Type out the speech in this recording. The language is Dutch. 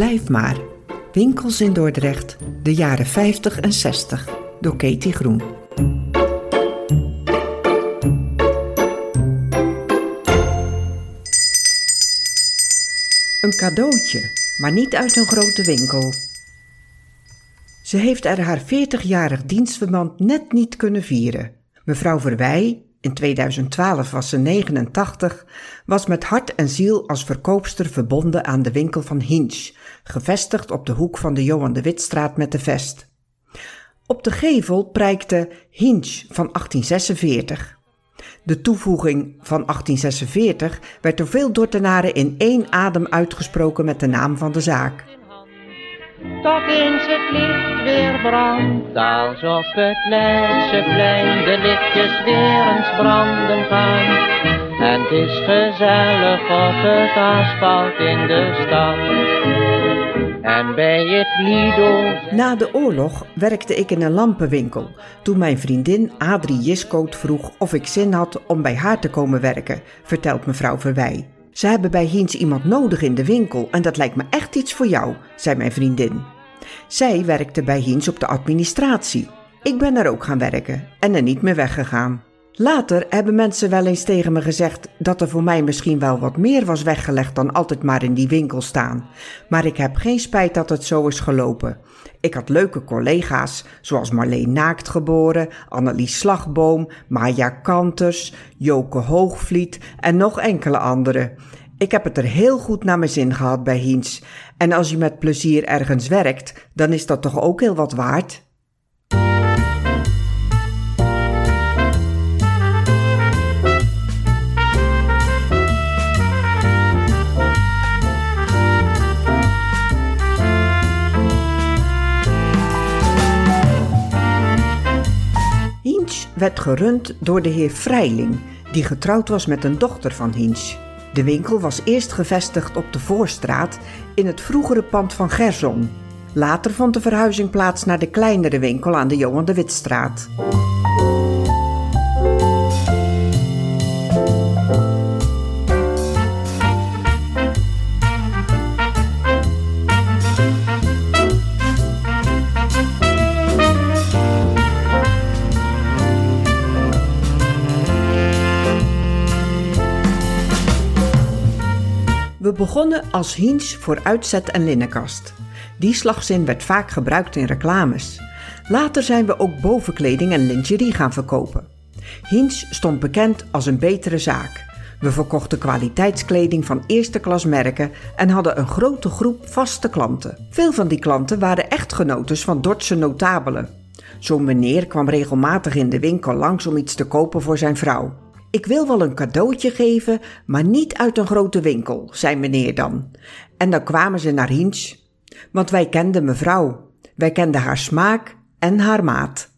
Blijf maar. Winkels in Dordrecht, de jaren 50 en 60, door Katie Groen. Een cadeautje, maar niet uit een grote winkel. Ze heeft er haar 40-jarig dienstverband net niet kunnen vieren. Mevrouw Verwij, in 2012 was ze 89, was met hart en ziel als verkoopster verbonden aan de winkel van Hinch, gevestigd op de hoek van de Johan de Witstraat met de Vest. Op de gevel prijkte Hinch van 1846. De toevoeging van 1846 werd door veel Dortenaren in één adem uitgesproken met de naam van de zaak. Tot eens het licht weer brandt, alsof het Leidseplein de lichtjes weer eens branden gaan. En het is gezellig op het asfalt in de stad. En bij het Lido... Na de oorlog werkte ik in een lampenwinkel toen mijn vriendin Adrie Jiskoot vroeg of ik zin had om bij haar te komen werken, vertelt mevrouw Verwij. Ze hebben bij Hiens iemand nodig in de winkel en dat lijkt me echt iets voor jou, zei mijn vriendin. Zij werkte bij Hiens op de administratie. Ik ben er ook gaan werken en er niet meer weggegaan. Later hebben mensen wel eens tegen me gezegd dat er voor mij misschien wel wat meer was weggelegd dan altijd maar in die winkel staan. Maar ik heb geen spijt dat het zo is gelopen. Ik had leuke collega's, zoals Marleen Naaktgeboren, Annelies Slagboom, Maya Kanters, Joke Hoogvliet en nog enkele anderen. Ik heb het er heel goed naar mijn zin gehad bij Hiens. En als je met plezier ergens werkt, dan is dat toch ook heel wat waard? Werd gerund door de heer Vrijling, die getrouwd was met een dochter van Hinch. De winkel was eerst gevestigd op de Voorstraat in het vroegere pand van Gerson. Later vond de verhuizing plaats naar de kleinere winkel aan de Johan de Witstraat. We begonnen als Hiens voor uitzet en linnenkast. Die slagzin werd vaak gebruikt in reclames. Later zijn we ook bovenkleding en lingerie gaan verkopen. Hiens stond bekend als een betere zaak. We verkochten kwaliteitskleding van eerste klas merken en hadden een grote groep vaste klanten. Veel van die klanten waren echtgenotes van Dordtse notabelen. Zo'n meneer kwam regelmatig in de winkel langs om iets te kopen voor zijn vrouw. Ik wil wel een cadeautje geven, maar niet uit een grote winkel, zei meneer dan. En dan kwamen ze naar Hinch, want wij kenden mevrouw. Wij kenden haar smaak en haar maat.